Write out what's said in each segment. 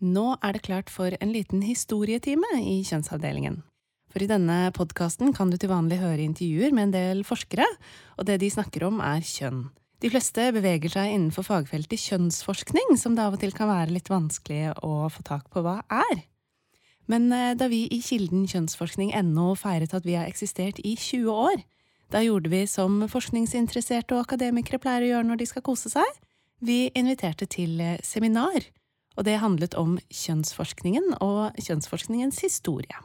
Nå er det klart for en liten historietime i Kjønnsavdelingen. For i denne podkasten kan du til vanlig høre intervjuer med en del forskere, og det de snakker om, er kjønn. De fleste beveger seg innenfor fagfeltet kjønnsforskning, som det av og til kan være litt vanskelig å få tak på hva er. Men eh, da vi i Kilden kjønnsforskning.no feiret at vi har eksistert i 20 år, da gjorde vi som forskningsinteresserte og akademikere pleier å gjøre når de skal kose seg. Vi inviterte til eh, seminar og det handlet om kjønnsforskningen og kjønnsforskningens historie.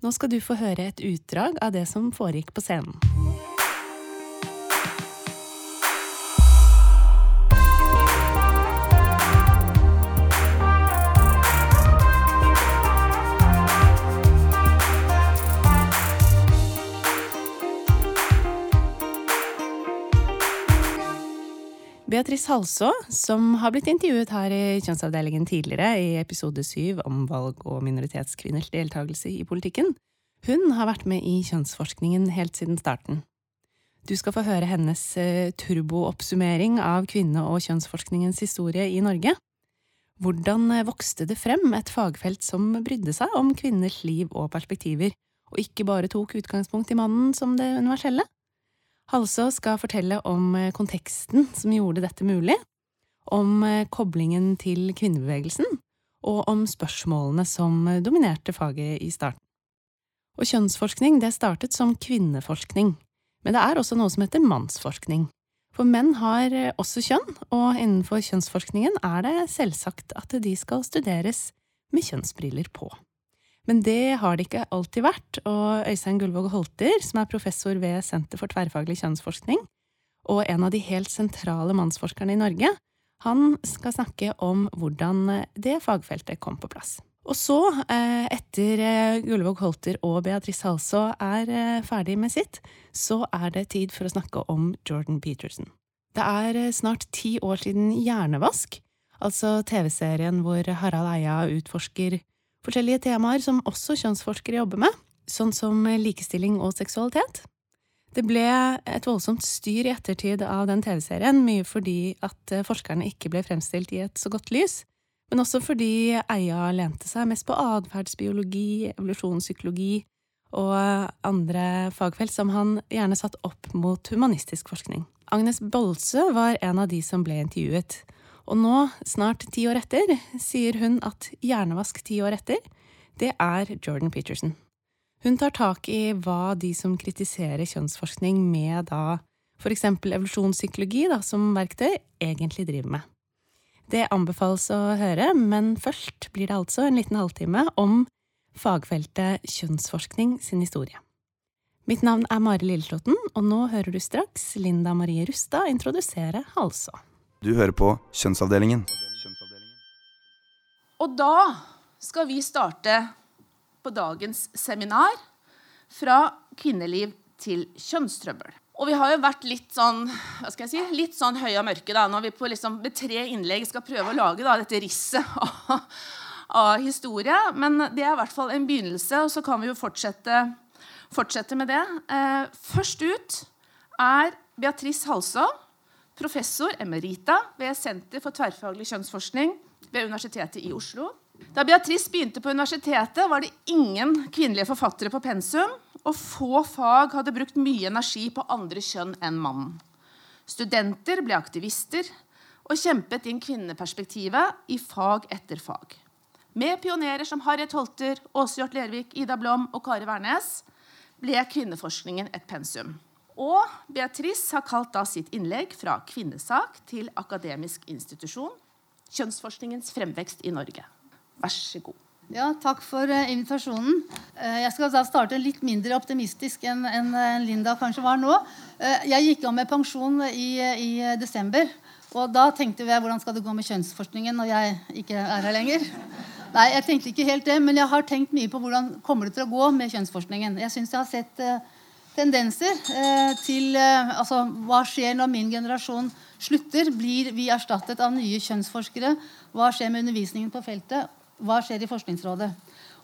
Nå skal du få høre et utdrag av det som foregikk på scenen. Beatrice Halså, som har blitt intervjuet her i Kjønnsavdelingen tidligere, i episode syv om valg og minoritetskvinners deltakelse i politikken, hun har vært med i kjønnsforskningen helt siden starten. Du skal få høre hennes eh, turbooppsummering av kvinne- og kjønnsforskningens historie i Norge. Hvordan eh, vokste det frem et fagfelt som brydde seg om kvinners liv og perspektiver, og ikke bare tok utgangspunkt i mannen som det universelle? Halså skal fortelle om eh, konteksten som gjorde dette mulig, om eh, koblingen til kvinnebevegelsen, og om spørsmålene som eh, dominerte faget i starten. Og kjønnsforskning det startet som kvinneforskning, men det er også noe som heter mannsforskning. For menn har også kjønn, og innenfor kjønnsforskningen er det selvsagt at de skal studeres med kjønnsbriller på. Men det har det ikke alltid vært, og Øystein Gullvåg Holter, som er professor ved Senter for tverrfaglig kjønnsforskning, og en av de helt sentrale mannsforskerne i Norge, han skal snakke om hvordan det fagfeltet kom på plass. Og så, eh, etter eh, Gullvåg Holter og Beatrice Halså er eh, ferdig med sitt, så er det tid for å snakke om Jordan Peterson. Det er snart ti år siden Hjernevask, altså TV-serien hvor Harald Eia utforsker forskjellige temaer som også kjønnsforskere jobber med, sånn som likestilling og seksualitet. Det ble et voldsomt styr i ettertid av den TV-serien, mye fordi at forskerne ikke ble fremstilt i et så godt lys, men også fordi Eia lente seg mest på atferdsbiologi, evolusjonspsykologi og andre fagfelt som han gjerne satt opp mot humanistisk forskning. Agnes Bolse var en av de som ble intervjuet, og nå, snart ti år etter, sier hun at hjernevask ti år etter, det er Jordan Peterson. Hun tar tak i hva de som kritiserer kjønnsforskning med da for eksempel evolusjonspsykologi da, som verktøy, egentlig driver med. Det anbefales å høre, men først blir det altså en liten halvtime om fagfeltet kjønnsforskning sin historie. Mitt navn er Mari Lilleslåtten, og nå hører du straks Linda Marie Rustad introdusere Halså. Du hører på Kjønnsavdelingen. Og da skal vi starte på dagens seminar fra kvinneliv til kjønnstrøbbel. Og vi har jo vært litt sånn hva skal jeg si, litt sånn høye og mørke da, når vi på liksom, med tre innlegg skal prøve å lage da, dette risset av, av, historie. Men det er i hvert fall en begynnelse, og så kan vi jo fortsette, fortsette med det. Eh, først ut er Beatrice Halså professor emerita ved Senter for tverrfaglig kjønnsforskning ved Universitetet i Oslo. Da Beatrice begynte på universitetet, var det ingen kvinnelige forfattere på pensum, og få fag hadde brukt mye energi på andre kjønn enn mannen. Studenter ble aktivister og kjempet inn kvinneperspektivet i fag etter fag. Med pionerer som Harriet Holter, Åse Hjort Lervik, Ida Blom og Kari Wærnes ble kvinneforskningen et pensum. Og Beatrice har kalt da sitt innlegg fra kvinnesak til akademisk institusjon. Kjønnsforskningens fremvekst i Norge. Vær så god. Ja, Takk for uh, invitasjonen. Uh, jeg skal da starte litt mindre optimistisk enn en, en Linda kanskje var nå. Jeg gikk av med pensjon i, i, desember. Og da tenkte jeg hvordan skal det gå med kjønnsforskningen når jeg ikke er her lenger. Nei, jeg tenkte ikke helt det, men jeg har tenkt mye på hvordan kommer det til å gå med kjønnsforskningen. Jeg synes jeg har sett tendenser eh, til eh, altså, Hva skjer når min generasjon slutter? Blir vi erstattet av nye kjønnsforskere? Hva skjer med undervisningen på feltet? Hva skjer i Forskningsrådet?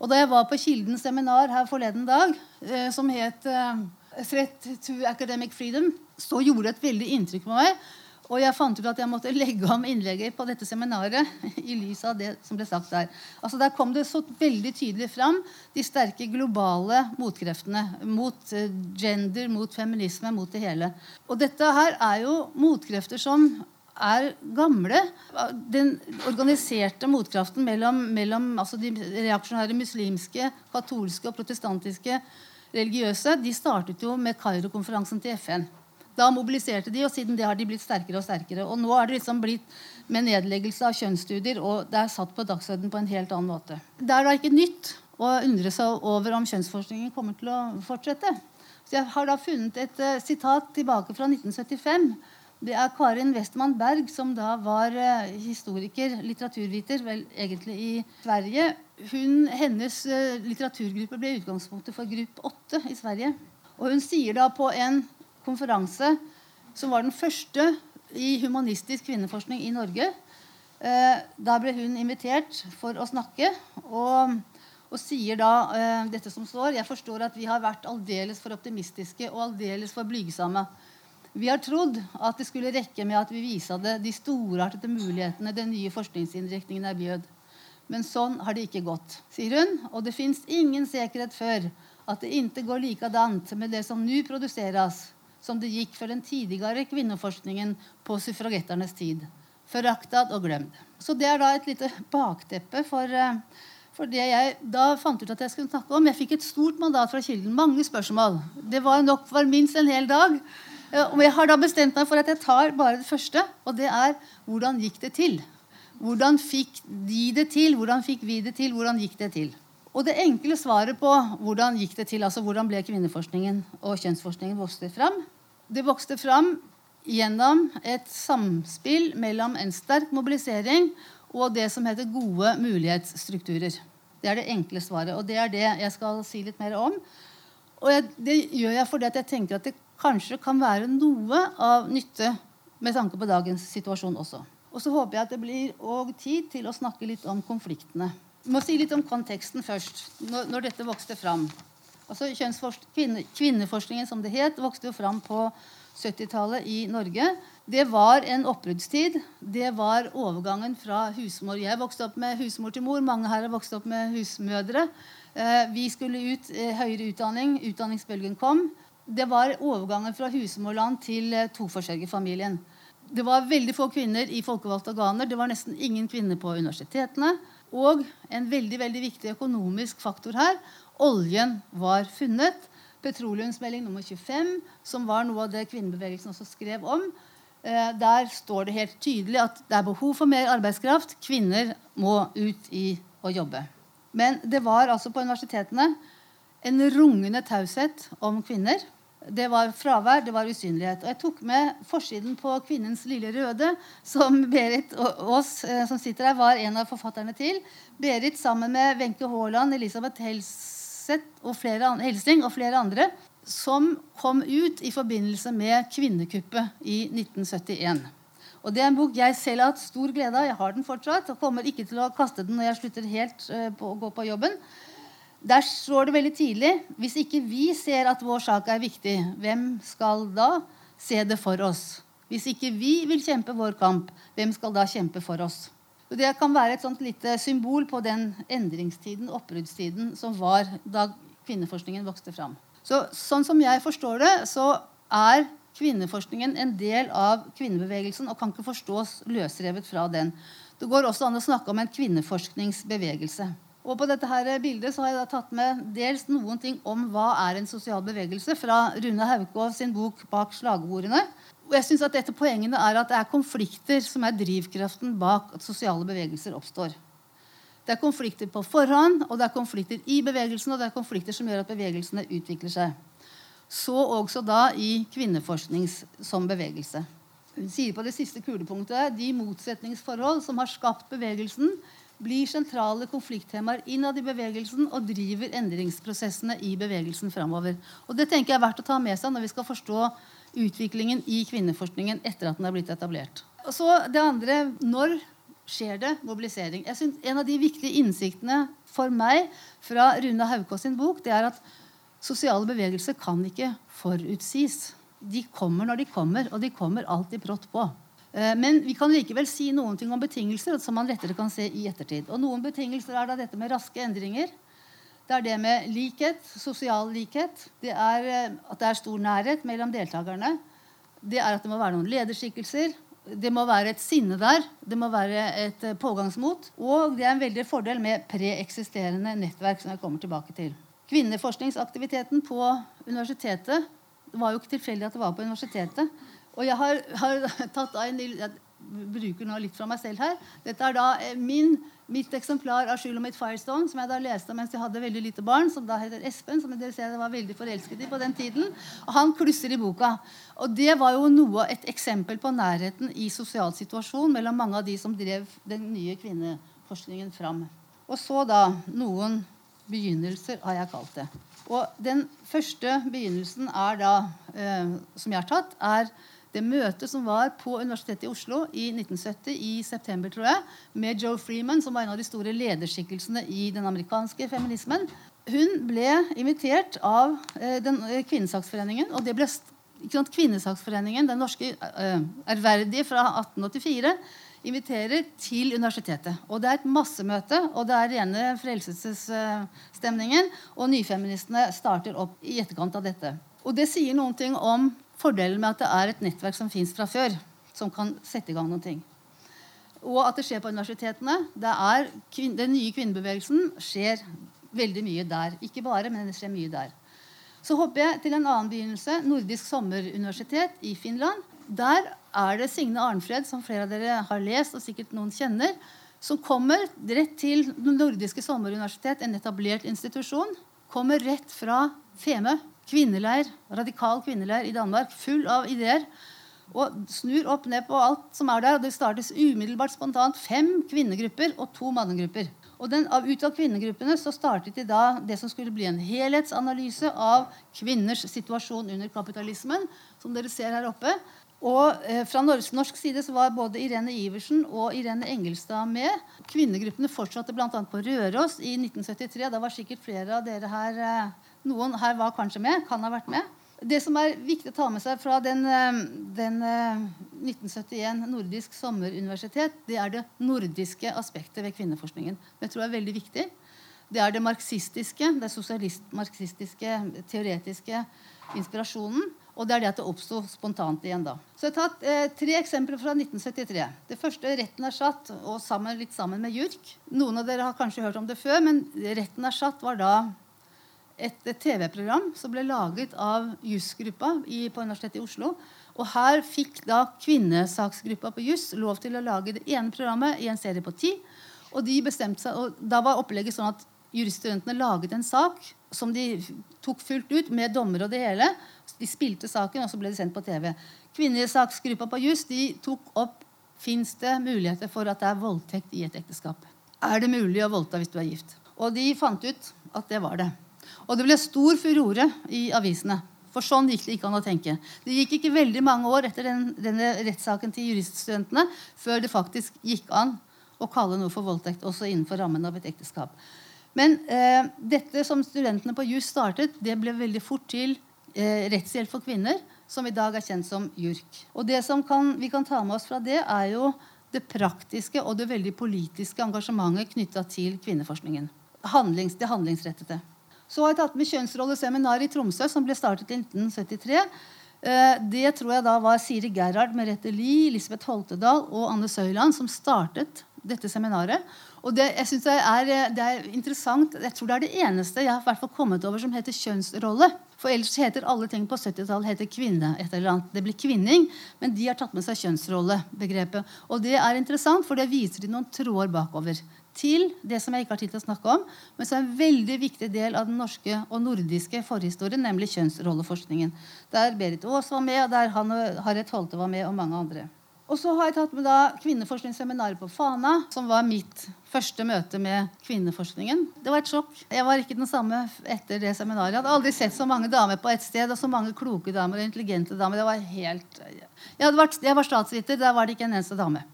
Og Da jeg var på Kildens seminar her forleden dag, eh, som het Threat to Academic Freedom, så gjorde det et veldig inntrykk på meg Og jeg fant ut at jeg måtte legge om innlegget på dette seminaret i lys av det som ble sagt der. Altså Der kom det så veldig tydelig fram de sterke globale motkreftene mot eh, gender, mot feminisme, mot det hele. Og dette her er jo motkrefter som er gamle. Den organiserte motkraften mellom, mellom altså de reaksjonære muslimske, katolske og protestantiske religiøse de startet jo med Kairo-konferansen til FN. Da mobiliserte de, og siden det har de blitt sterkere og sterkere. Og nå er det liksom blitt med nedleggelse av kjønnsstudier, og det er satt på dagsordenen på en helt annen måte. Det er da ikke nytt å undre seg over om kjønnsforskningen kommer til å fortsette. Så jeg har da funnet et uh, sitat tilbake fra 1975. Det er Karin Westman Berg, som da var uh, historiker, litteraturviter, vel egentlig i Sverige. Hun, hennes uh, litteraturgruppe ble utgangspunktet for Gruppe 8 i Sverige. Og hun sier da på en konferanse som var den første i humanistisk kvinneforskning i Norge. Eh, da ble hun invitert for å snakke, og, og sier da eh, dette som står Jeg forstår at vi har vært aldeles for optimistiske og aldeles for blygsomme. Vi har trodd at det skulle rekke med at vi viste de storartede mulighetene den nye forskningsinnretningen er bjød. Men sånn har det ikke gått, sier hun. Og det fins ingen sikkerhet før at det ikke går likadant med det som nå produseres, som det gikk for den tidligere kvinneforskningen på suffragetternes tid. Foraktad og glemt. Så det er da et lite bakteppe for, eh, for, det jeg da fant ut at jeg skulle snakke om. Jeg fikk et stort mandat fra Kilden. Mange spørsmål. Det var nok var minst en hel dag. Eh, og jeg har da bestemt meg for at jeg tar bare det første, og det er hvordan gikk det til? Hvordan fikk de det til? Hvordan fikk vi det til? Hvordan gikk det til? Og det enkle svaret på hvordan gikk det til, altså hvordan ble kvinneforskningen og kjønnsforskningen vokste fram, det vokste fram gjennom et samspill mellom en sterk mobilisering og det som heter gode mulighetsstrukturer. Det er det enkle svaret, og det er det jeg skal si litt mer om. Og jeg, det gjør jeg fordi jeg tenker at det kanskje kan være noe av nytte med tanke på dagens situasjon også. Og så håper jeg at det blir tid til å snakke litt om konfliktene. Jeg må si litt om konteksten først, når, når dette vokste fram. Altså, kvinne, kvinneforskningen, som det het, vokste jo fram på 70-tallet i Norge. Det var en oppbruddstid. Det var overgangen fra husmor Jeg vokste opp med husmor til mor. Mange her har vokst opp med husmødre. Eh, vi skulle ut eh, høyere utdanning. Utdanningsbølgen kom. Det var overgangen fra husmorland til eh, toforsørgerfamilien. Det var veldig få kvinner i folkevalgte organer. Det var nesten ingen kvinner på universitetene. Og en veldig, veldig viktig økonomisk faktor her oljen var funnet. Petroleumsmelding nummer 25, som var noe av det kvinnebevegelsen også skrev om. Eh, der står det helt tydelig at det er behov for mer arbeidskraft. Kvinner må ut i å jobbe. Men det var altså på universitetene en rungende taushet om kvinner. Det var fravær, det var usynlighet. Og jeg tok med forsiden på Kvinnens lille røde, som Berit Aas, oss som sitter her, var en av forfatterne til. Berit sammen med Wenche Haaland, Elisabeth Helseth og flere, Helsing og flere andre, som kom ut i forbindelse med kvinnekuppet i 1971. Og Det er en bok jeg selv har hatt stor glede av. Jeg har den fortsatt og kommer ikke til å kaste den når jeg slutter helt eh, på å gå på jobben. Der står det veldig tidlig hvis ikke vi ser at vår sak er viktig, hvem skal da se det for oss? Hvis ikke vi vil kjempe vår kamp, hvem skal da kjempe for oss? Og det kan være et sånt lite symbol på den endringstiden, oppbruddstiden, som var da kvinneforskningen vokste fram. Så, sånn som jeg forstår det, så er kvinneforskningen en del av kvinnebevegelsen og kan ikke forstås løsrevet fra den. Det går også an å snakke om en kvinneforskningsbevegelse. Og På dette her bildet så har jeg tatt med dels noen ting om hva er en sosial bevegelse, fra Rune Haukås sin bok 'Bak slagordene'. Og jeg synes at dette Poengene er at det er konflikter som er drivkraften bak at sosiale bevegelser oppstår. Det er konflikter på forhånd, og det er konflikter i bevegelsen, og det er konflikter som gjør at bevegelsene utvikler seg. Så også da i kvinneforskning som bevegelse. Hun sier på det siste kulepunktet de motsetningsforhold som har skapt bevegelsen, blir sentrale konflikttemaer innad i bevegelsen og driver endringsprosessene i bevegelsen framover. Og det tenker jeg er verdt å ta med seg når vi skal forstå utviklingen i kvinneforskningen etter at den er blitt etablert. Og så det andre når skjer det mobilisering? Jeg synes En av de viktige innsiktene for meg fra Rune Haukås sin bok det er at sosiale bevegelser kan ikke forutsies. De kommer når de kommer, og de kommer alltid brått på. Eh, men vi kan likevel si noen ting om betingelser som man lettere kan se i ettertid. Og noen betingelser er da dette med raske endringer. Det er det med likhet, sosial likhet. Det er eh, at det er stor nærhet mellom deltakerne. Det er at det må være noen lederskikkelser. Det må være et sinne der. Det må være et eh, pågangsmot. Og det er en veldig fordel med preeksisterende nettverk, som jeg kommer tilbake til. Kvinneforskningsaktiviteten på universitetet Det var jo ikke tilfeldig at det var på universitetet. Og jeg har, har tatt av en Jeg bruker nå litt fra meg selv her. Dette er da eh, min, mitt eksemplar av 'Skyld om et Firestone, som jeg da leste mens jeg hadde veldig lite barn, som da heter Espen, som dere ser jeg var veldig forelsket i på den tiden. Og han klusser i boka. Og det var jo noe, et eksempel på nærheten i sosial situasjon mellom mange av de som drev den nye kvinneforskningen fram. Og så da noen begynnelser, har jeg kalt det. Og den første begynnelsen er da, eh, som jeg har tatt, er det møtet som var på Universitetet i Oslo i 1970, i september, tror jeg, med Joe Freeman, som var en av de store lederskikkelsene i den amerikanske feminismen. Hun ble invitert av eh, den eh, Kvinnesaksforeningen. Og det ble Kvinnesaksforeningen, den norske eh, ærverdige fra 1884, inviterer til universitetet. Og det er et massemøte, og det er rene frelsesstemningen. Og nyfeministene starter opp i etterkant av dette. Og det sier noen ting om Fordelen med at det er et nettverk som fins fra før, som kan sette i gang noen ting. Og at det skjer på universitetene. Er, den nye kvinnebevegelsen skjer veldig mye der. Ikke bare, men det skjer mye der. Så hopper jeg til en annen begynnelse. Nordisk sommeruniversitet i Finland. Der er det Signe Arnfred, som flere av dere har lest, og sikkert noen kjenner, som kommer rett til Nordiske sommeruniversitet, en etablert institusjon. Kommer rett fra Femø kvinneleir, radikal kvinneleir i Danmark, full av ideer. Og snur opp ned på alt som er der. Og det startes umiddelbart spontant fem kvinnegrupper og to mannegrupper. Og den, av, Ut av kvinnegruppene så startet de da det som skulle bli en helhetsanalyse av kvinners situasjon under kapitalismen, som dere ser her oppe. Og eh, Fra norsk, side så var både Irene Iversen og Irene Engelstad med. Kvinnegruppene fortsatte bl.a. på Røros i 1973. Da var sikkert flere av dere her eh, noen her var kanskje med, kan ha vært med. Det som er viktig å ta med seg fra den, eh, den 1971 eh, Nordisk sommeruniversitet, det er det nordiske aspektet ved kvinneforskningen. Det tror jeg er veldig viktig. Det er det marxistiske, det sosialist-marxistiske, teoretiske inspirasjonen. Og det er det at det oppsto spontant igjen da. Så jeg har tatt eh, tre eksempler fra 1973. Det første, 'Retten er satt', og sammen, litt sammen med JURK. Noen av dere har kanskje hørt om det før, men 'Retten er satt' var da et, et TV-program som ble laget av jusgruppa på Universitetet i Oslo. Og her fikk da kvinnesaksgruppa på juss lov til å lage det ene programmet i en serie på ti. Og de bestemte seg, og da var opplegget sånn at juriststudentene laget en sak som de tok fullt ut, med dommer og det hele. De spilte saken, og så ble det sendt på TV. Kvinnesaksgruppa på juss tok opp Fins det muligheter for at det er voldtekt i et ekteskap? Er det mulig å voldta hvis du er gift? Og de fant ut at det var det. Og det ble stor furore i avisene. For sånn gikk det ikke an å tenke. Det gikk ikke veldig mange år etter den, denne rettssaken til juriststudentene før det faktisk gikk an å kalle noe for voldtekt også innenfor rammen av et ekteskap. Men eh, dette som studentene på JUS startet, det ble veldig fort til eh, rettshjelp for kvinner, som i dag er kjent som JURK. Og det som kan, vi kan ta med oss fra det, er jo det praktiske og det veldig politiske engasjementet knytta til kvinneforskningen. Handlings, det handlingsrettede. Så har jeg tatt med kjønnsrolleseminar i Tromsø, som ble startet i 1973. Eh, det tror jeg da var Siri Gerhard, Merete Lie, Elisabeth Holtedal og Anne Søyland som startet dette seminaret. Og det, jeg synes det er, det er, interessant. Jeg tror det er det eneste jeg har kommet over som heter kjønnsrolle. For ellers heter alle ting på 70-tallet kvinne. et eller annet. Det blir kvinning, men de har tatt med seg kjønnsrollebegrepet. Og det er interessant, for det viser de noen tråder bakover til det som jeg ikke har tid til å snakke om, men som er en veldig viktig del av den norske og nordiske forhistorien, nemlig kjønnsrolleforskningen. Der Berit Aas var med, og der Harriet Holte var med, og mange andre. Og så har jeg tatt med da kvinneforskningsseminaret på Fana, som var mitt første møte med kvinneforskningen. Det var et sjokk. Jeg var ikke den samme etter det seminaret. Jeg hadde aldri sett så mange damer på ett sted, og så mange kloke damer og intelligente damer. Det var helt... Jeg, vært, jeg var statsviter, der var det ikke en eneste dame.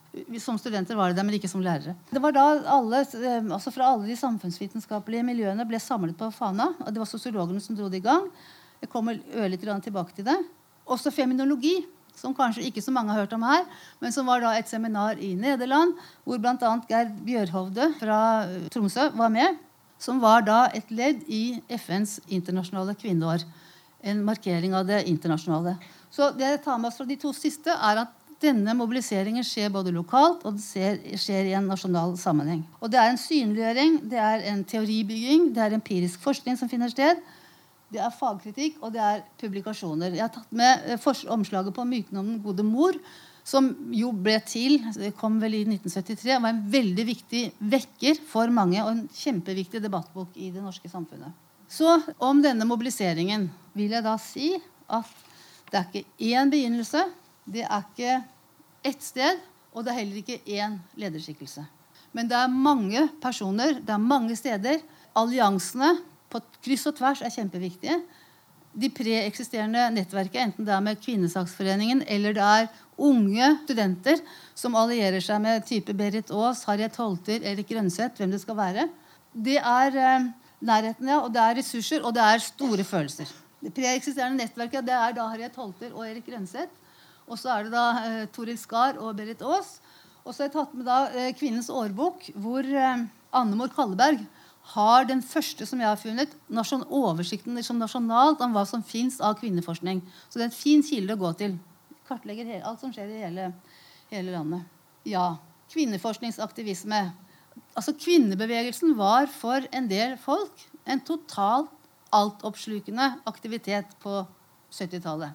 Som studenter var det det, men ikke som lærere. Det var da alle, eh, altså Fra alle de samfunnsvitenskapelige miljøene ble samlet på Fana. og Det var sosiologene som dro det i gang. Jeg kommer ørlite tilbake til det. Også feminologi, som kanskje ikke så mange har hørt om her, men som var da et seminar i Nederland, hvor bl.a. Gerd Bjørhovde fra eh, Tromsø var med. Som var da et ledd i FNs internasjonale kvinneår. En markering av det internasjonale. Så det jeg tar med oss fra de to siste, er at denne mobiliseringen skjer både lokalt og det skjer i en nasjonal sammenheng. Og Det er en synliggjøring, det er en teoribygging, det er empirisk forskning som finner sted. Det er fagkritikk, og det er publikasjoner. Jeg har tatt med eh, omslaget på 'Myten om den gode mor', som jo ble til det kom vel i 1973, var en veldig viktig vekker for mange og en kjempeviktig debattbok i det norske samfunnet. Så om denne mobiliseringen vil jeg da si at det er ikke én begynnelse, det er ikke ett sted, og det er heller ikke én lederskikkelse. Men det er mange personer, det er mange steder. Alliansene på kryss og tvers er kjempeviktige. De preeksisterende nettverket, enten det er med Kvinnesaksforeningen eller det er unge studenter som allierer seg med type Berit Aas, Harriet Holter, Erik Grønseth, hvem det skal være. Det er eh, nærheten, ja, og det er ressurser, og det er store følelser. Det preeksisterende nettverket det er da Harriet Holter og Erik Grønseth. Og så er det da eh, Toril Skar og Berit Aas. Og så har jeg tatt med da eh, Kvinnens årbok, hvor eh, Annemor Kalleberg har den første som jeg har funnet, oversikten liksom nasjonalt om hva som fins av kvinneforskning. Så det er en fin kilde å gå til. Kartlegger alt som skjer i hele, hele landet. Ja. Kvinneforskningsaktivisme. Altså Kvinnebevegelsen var for en del folk en totalt altoppslukende aktivitet på 70-tallet.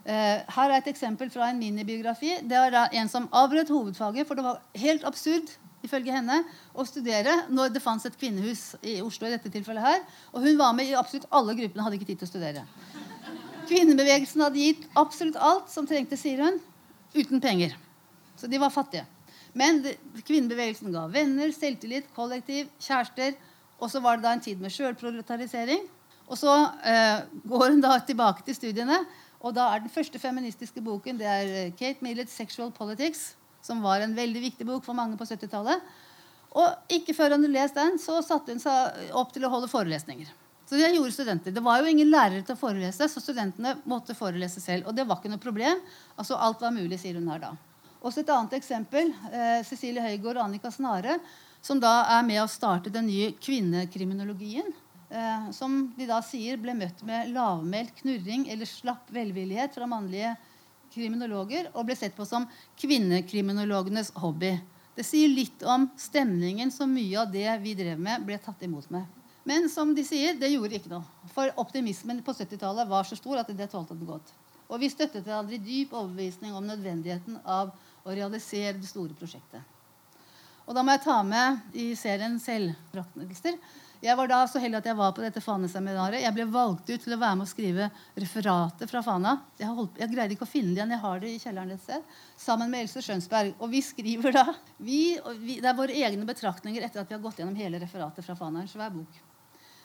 Uh, her er et eksempel fra en minibiografi. Det var en som avbrøt hovedfaget, for det var helt absurd ifølge henne, å studere når det fantes et kvinnehus i Oslo. i dette tilfellet her, Og hun var med i absolutt alle gruppene, hadde ikke tid til å studere. Kvinnebevegelsen hadde gitt absolutt alt som trengte, sier hun, uten penger. Så de var fattige. Men kvinnebevegelsen ga venner, selvtillit, kollektiv, kjærester. Og så var det da en tid med sjølproletarisering. Og så eh, går hun da tilbake til studiene og da er den første feministiske boken det er eh, Kate Millets 'Sexual Politics', som var en veldig viktig bok for mange på 70-tallet. Og ikke før hun hadde lest den, så satte hun seg opp til å holde forelesninger. Så det gjorde studenter. Det var jo ingen lærere til å forelese, så studentene måtte forelese selv. Og det var ikke noe problem. Altså Alt var mulig, sier hun her da. Også et annet eksempel. Eh, Cecilie Høygård og Annika Snare, som da er med å starte den nye kvinnekriminologien eh, som de da sier ble møtt med lavmælt knurring eller slapp velvillighet fra mannlige kriminologer og ble sett på som kvinnekriminologenes hobby. Det sier litt om stemningen som mye av det vi drev med, ble tatt imot med. Men som de sier, det gjorde ikke noe. For optimismen på 70-tallet var så stor at det tålte den godt. Og vi støttet hverandre i dyp overbevisning om nødvendigheten av å realisere det store prosjektet. Og da må jeg ta med i serien selvpraktmeldelser jeg var da så heldig at jeg var på dette Fana-seminaret. Jeg ble valgt ut til å være med å skrive referatet fra Fana. Jeg, holdt, jeg, greide ikke å finne det igjen. Jeg har det i kjelleren et sted. Sammen med Else Skjønsberg. Og vi skriver da vi, vi, Det er våre egne betraktninger etter at vi har gått gjennom hele referatet fra Fana. En svær bok.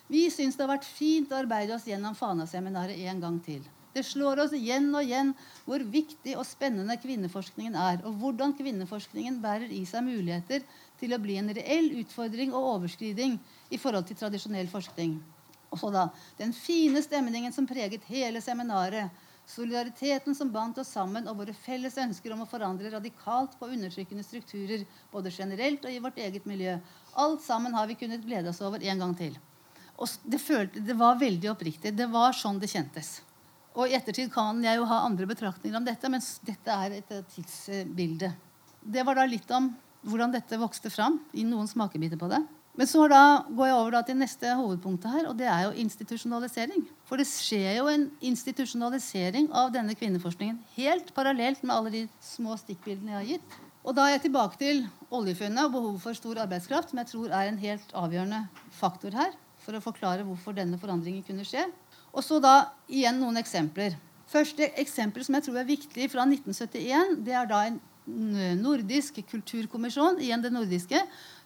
Vi syns det har vært fint å arbeide oss gjennom Fana-seminaret en gang til. Det slår oss igjen og igjen hvor viktig og spennende kvinneforskningen er, og hvordan kvinneforskningen bærer i seg muligheter til å bli en reell utfordring og overskriding i forhold til tradisjonell forskning. Og så da, Den fine stemningen som preget hele seminaret, solidariteten som bandt oss sammen, og våre felles ønsker om å forandre radikalt på undertrykkende strukturer, både generelt og i vårt eget miljø. Alt sammen har vi kunnet glede oss over en gang til. Og det, følte, det var veldig oppriktig. Det var sånn det kjentes. Og i ettertid kan jeg jo ha andre betraktninger om dette, men dette er et tidsbilde. Det var da litt om hvordan dette vokste fram. i noen smakebiter på det. Men så da går jeg over til neste hovedpunktet her, og det er jo institusjonalisering. For det skjer jo en institusjonalisering av denne kvinneforskningen helt parallelt med alle de små stikkbildene jeg har gitt. Og da er jeg tilbake til oljefunnet og behovet for stor arbeidskraft, som jeg tror er en helt avgjørende faktor her for å forklare hvorfor denne forandringen kunne skje. Og så da igjen noen eksempler. Første eksempel som jeg tror er viktig fra 1971, det er da en nordisk kulturkommisjon, igjen det nordiske,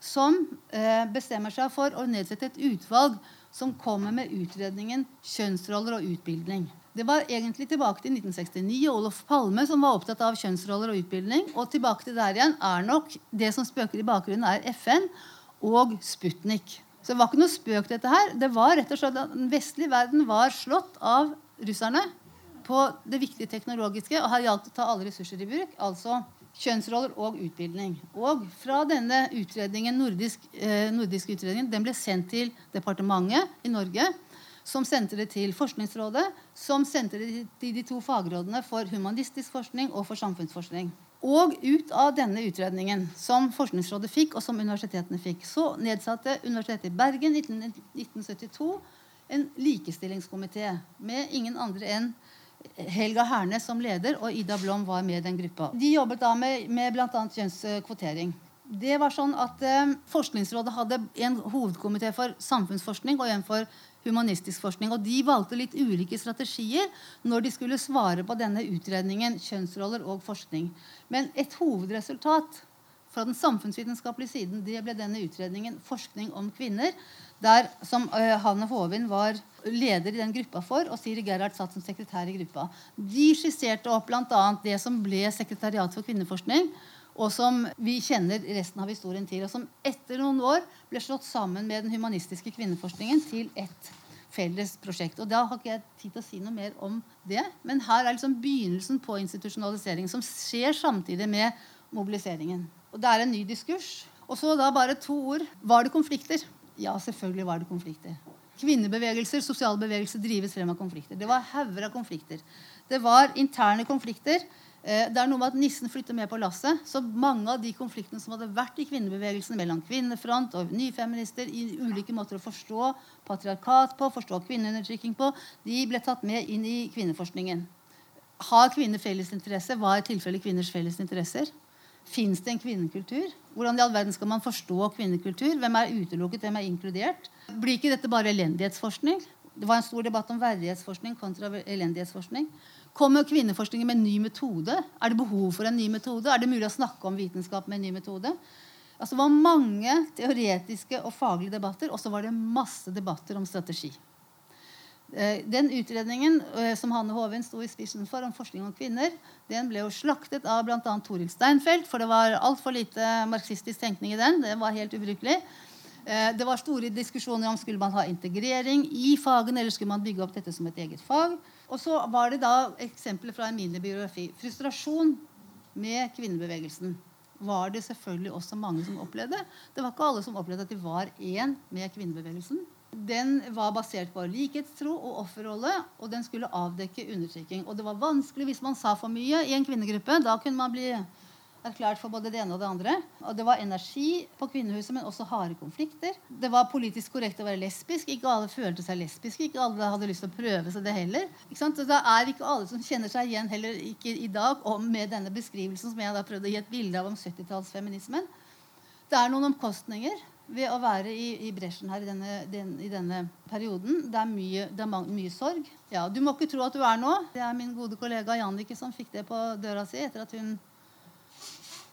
som eh, bestemmer seg for å nedsette et utvalg som kommer med utredningen 'Kjønnsroller og utbildning'. Det var egentlig tilbake til 1969 Olof Palme som var opptatt av kjønnsroller og utbildning. Og tilbake til der igjen er nok det som spøker i bakgrunnen, er FN og Sputnik. Så det var ikke noe spøk, dette her. Det var rett og slett at Den vestlige verden var slått av russerne på det viktige teknologiske, og her gjaldt å ta alle ressurser i bruk. altså kjønnsroller og utbildning. Og fra denne utredningen, nordisk, eh, nordiske utredningen den ble sendt til departementet i Norge, som sendte det til Forskningsrådet, som sendte det til de to fagrådene for humanistisk forskning og for samfunnsforskning. Og ut av denne utredningen, som Forskningsrådet fikk, og som universitetene fikk, så nedsatte Universitetet i Bergen i 1972 en likestillingskomité med ingen andre enn Helga Hernes som leder, og Ida Blom var med i den gruppa. De jobbet da med, med bl.a. kjønnskvotering. Det var sånn at eh, Forskningsrådet hadde en hovedkomité for samfunnsforskning og en for humanistisk forskning. Og de valgte litt ulike strategier når de skulle svare på denne utredningen kjønnsroller og forskning. Men et hovedresultat fra den samfunnsvitenskapelige siden det ble denne utredningen 'Forskning om kvinner', der som uh, Hanne Håvin var leder i den gruppa for, og Siri Gerhard satt som sekretær i gruppa. De skisserte opp bl.a. det som ble Sekretariat for kvinneforskning, og som vi kjenner resten av historien til, og som etter noen år ble slått sammen med den humanistiske kvinneforskningen til ett felles prosjekt. Og Da har ikke jeg tid til å si noe mer om det, men her er liksom begynnelsen på institusjonalisering, som skjer samtidig med mobiliseringen. Og Det er en ny diskurs. Og så da bare to ord. Var det konflikter? Ja, selvfølgelig var det konflikter. Kvinnebevegelser, sosiale bevegelser drives frem av konflikter. Det var hauger av konflikter. Det var interne konflikter. Eh, det er noe med at nissen flytter med på lasset. Så mange av de konfliktene som hadde vært i kvinnebevegelsen mellom kvinnefront og nyfeminister, i ulike måter å forstå patriarkat på, forstå kvinneundertrykking på, de ble tatt med inn i kvinneforskningen. Har kvinner felles interesse? Hva er tilfellet kvinners felles interesser? Fins det en kvinnekultur? Hvordan i all verden skal man forstå kvinnekultur? Hvem er utelukket, hvem er inkludert? Blir ikke dette bare elendighetsforskning? Det var en stor debatt om verdighetsforskning kontra elendighetsforskning. Kommer kvinneforskningen med en ny metode? Er det behov for en ny metode? Er det mulig å snakke om vitenskap med en ny metode? Altså, det var mange teoretiske og faglige debatter, og så var det masse debatter om strategi. Eh, den utredningen eh, som Hanne Hoven sto i spissen for om forskning om kvinner, den ble jo slaktet av bl.a. Toril Steinfeld, for det var altfor lite marxistisk tenkning i den. Det var helt ubrukelig. Eh, det var store diskusjoner om skulle man ha integrering i fagene eller skulle man bygge opp dette som et eget fag. Og så var det da eksempler fra en mindre biografi. Frustrasjon med kvinnebevegelsen var det selvfølgelig også mange som opplevde. Det var ikke alle som opplevde at de var én med kvinnebevegelsen den var basert på likhetstro og offerrolle, og den skulle avdekke undertrykking. Og det var vanskelig hvis man sa for mye i en kvinnegruppe. Da kunne man bli erklært for både det ene og det andre. Og det var energi på kvinnehuset, men også harde konflikter. Det var politisk korrekt å være lesbisk. Ikke alle følte seg lesbiske. Ikke alle hadde lyst til å prøve seg det heller. Så det er ikke alle som kjenner seg igjen heller ikke i dag om med denne beskrivelsen som jeg da prøvde å gi et bilde av om 70-tallsfeminismen. Det er noen omkostninger ved å være i, i bresjen her i denne, den, i denne, perioden. Det er, mye, det er mye, sorg. Ja, Du må ikke tro at du er nå. Det er min gode kollega Jannicke som fikk det på døra si etter at hun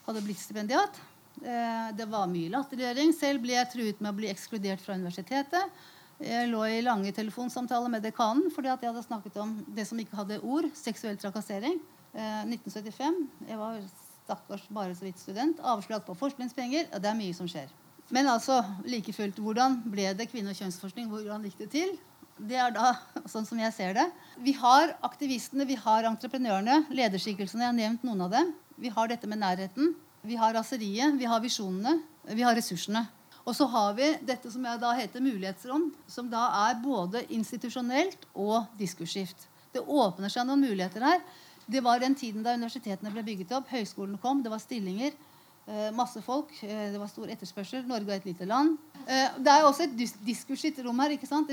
hadde blitt stipendiat. Eh, det var mye latterliggjøring. Selv ble jeg truet med å bli ekskludert fra universitetet. Jeg lå i lange telefonsamtaler med dekanen fordi at jeg hadde snakket om det som ikke hadde ord, seksuell trakassering. 1975. Eh, jeg var stakkars bare så vidt student. Avslag på forskningspenger. Det er mye som skjer. Men altså, like fullt, hvordan ble det kvinne- og kjønnsforskning? Hvordan gikk det til? Det er da sånn som jeg ser det. Vi har aktivistene, vi har entreprenørene, lederskikkelsene. Jeg har nevnt noen av dem. Vi har dette med nærheten. Vi har raseriet, vi har visjonene, vi har ressursene. Og så har vi dette som jeg da heter mulighetsrom, som da er både institusjonelt og diskursskift. Det åpner seg noen muligheter her. Det var den tiden da universitetene ble bygget opp, høyskolene kom, det var stillinger. Eh, masse folk. Eh, det var stor etterspørsel. Norge er et lite land. Eh, det er også et diskursivt rom her. ikke sant?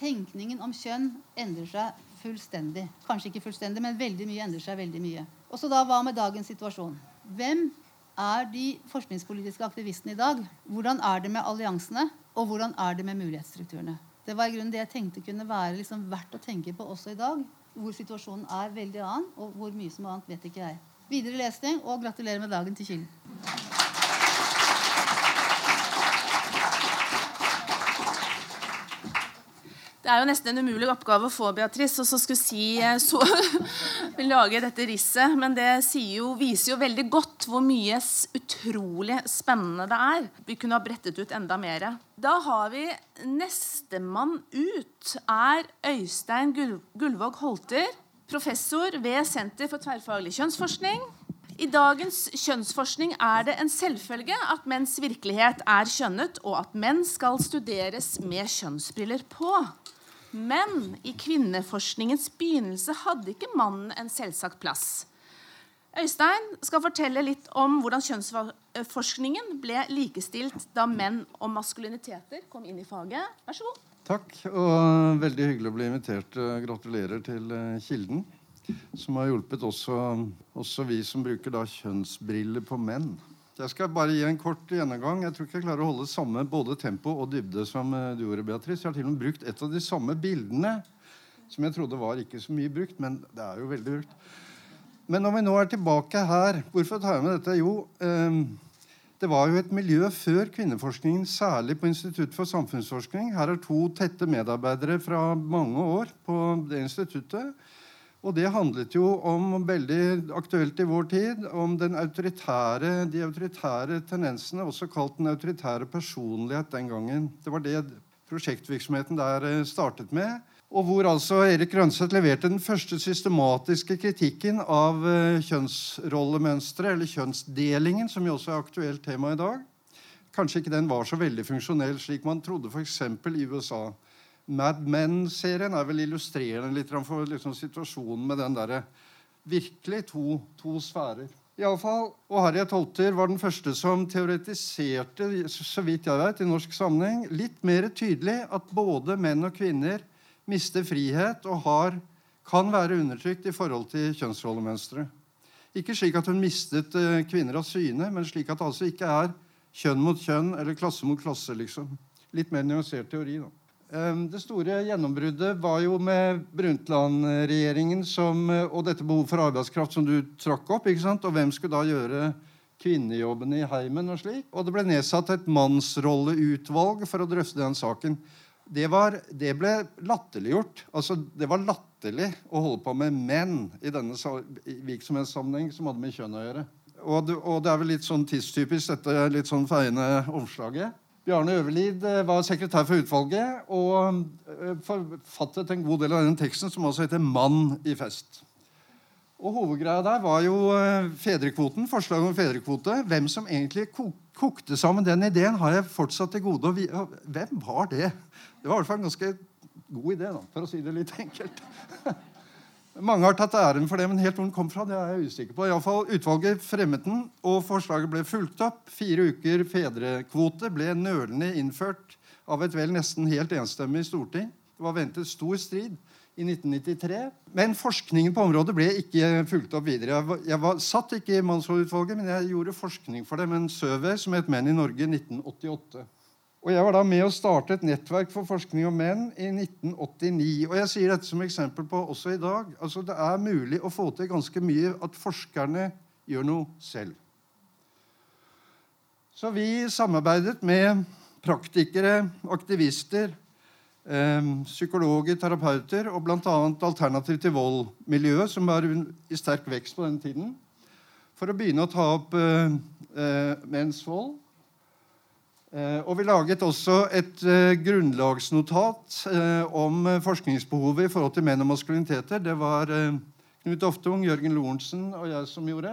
Tenkningen om kjønn endrer seg fullstendig. Kanskje ikke fullstendig, men veldig mye endrer seg veldig mye. Og så da, Hva med dagens situasjon? Hvem er de forskningspolitiske aktivistene i dag? Hvordan er det med alliansene? Og hvordan er det med mulighetsstrukturene? Det var i grunnen det jeg tenkte kunne være liksom verdt å tenke på også i dag. Hvor situasjonen er veldig annen, og hvor mye som annet, vet ikke jeg. Videre lesning, og gratulerer med dagen til Kilden. Det er jo nesten en umulig oppgave å få Beatrice og så skulle si eh, så, lage dette risset. Men det jo, viser jo veldig godt hvor mye utrolig spennende det er. Vi kunne ha brettet ut enda mer. Da har vi nestemann ut er Øystein Gullvåg Holter professor ved Senter for tverrfaglig kjønnsforskning. I dagens kjønnsforskning er det en selvfølge at menns virkelighet er kjønnet, og at menn skal studeres med kjønnsbriller på. Men i kvinneforskningens begynnelse hadde ikke mannen en selvsagt plass. Øystein skal fortelle litt om hvordan kjønnsforskningen ble likestilt da menn og maskuliniteter kom inn i faget. Vær så god. Takk, og veldig hyggelig å bli invitert. Gratulerer til eh, Kilden som har hjulpet også, også vi som bruker da kjønnsbriller på menn. Jeg skal bare gi en kort gjennomgang. Jeg tror ikke jeg klarer å holde samme både tempo og dybde som eh, du gjorde, Beatrice. Jeg har til og med brukt et av de samme bildene som jeg trodde var ikke så mye brukt, men det er jo veldig brukt. Men når vi nå er tilbake her Hvorfor tar jeg med dette? Jo, eh, det var jo et miljø før kvinneforskningen, særlig på Institutt for samfunnsforskning. Her er to tette medarbeidere fra mange år på det instituttet og det handlet jo om, veldig aktuelt i vår tid, om autoritære, de autoritære tendensene, også kalt den autoritære personlighet den gangen. Det var det prosjektvirksomheten der eh, startet med. Og hvor altså Erik Grønseth leverte den første systematiske kritikken av eh, kjønnsrollemønsteret, eller kjønnsdelingen, som jo også er aktuelt tema i dag. Kanskje ikke den var så veldig funksjonell, slik man trodde f.eks. i USA. Mad Men-serien er vel illustrerende litt for liksom, situasjonen med den derre virkelig to, to sfærer. Fall, og Harriet Holter var den første som teoretiserte så vidt jeg vet, i norsk sammenheng, litt mer tydelig at både menn og kvinner mister frihet og har, kan være undertrykt i forhold til kjønnsrollemønstre. Ikke slik at hun mistet uh, kvinner av syne, men slik at det altså ikke er kjønn mot kjønn eller klasse mot klasse. liksom. Litt mer nyansert teori. da. Ehm, det store gjennombruddet var jo med Brundtland-regjeringen eh, og dette behovet for arbeidskraft som du trakk opp. ikke sant? Og hvem skulle da gjøre kvinnejobbene i heimen og slik? Og det ble nedsatt et mannsrolleutvalg for å drøfte den saken. Det, var, det ble latterliggjort. Altså, det var latterlig å holde på med menn i denne virksomhetssammenheng som hadde med kjønn å gjøre. Og det, og det er vel litt sånn tidstypisk, dette litt sånn feiende omslaget. Bjarne Øverlid eh, var sekretær for utvalget og eh, forfattet en god del av den teksten, som også heter 'Mann i fest'. Og Hovedgreia der var jo eh, fedrekvoten, forslaget om fedrekvote. Hvem som egentlig kokte sammen den ideen, har jeg fortsatt til gode. Hvem var det? Det var i hvert fall en ganske god idé, da, for å si det litt enkelt. Mange har tatt æren for det, men helt hvor den kom fra, det er jeg usikker på. I alle fall, Utvalget fremmet den, og forslaget ble fulgt opp. Fire uker fedrekvote ble nølende innført av et vel nesten helt enstemmig storting. Det var ventet stor strid i 1993. Men forskningen på området ble ikke fulgt opp videre. Jeg, var, jeg var, satt ikke i mannsrådutvalget, men jeg gjorde forskning for det med en survey som het Menn i Norge 1988. Og Jeg var da med å starte et nettverk for forskning om menn i 1989. Og jeg sier dette som eksempel på også i dag. Altså Det er mulig å få til ganske mye at forskerne gjør noe selv. Så vi samarbeidet med praktikere, aktivister, psykologer, terapeuter og bl.a. Alternativ til vold-miljøet, som var i sterk vekst på den tiden, for å begynne å ta opp eh, eh, menns vold Eh, og vi laget også et eh, grunnlagsnotat om forskningsbehovet i forhold til menn og maskuliniteter. Det var Knut Oftung, Jørgen Lorentzen og jeg som gjorde.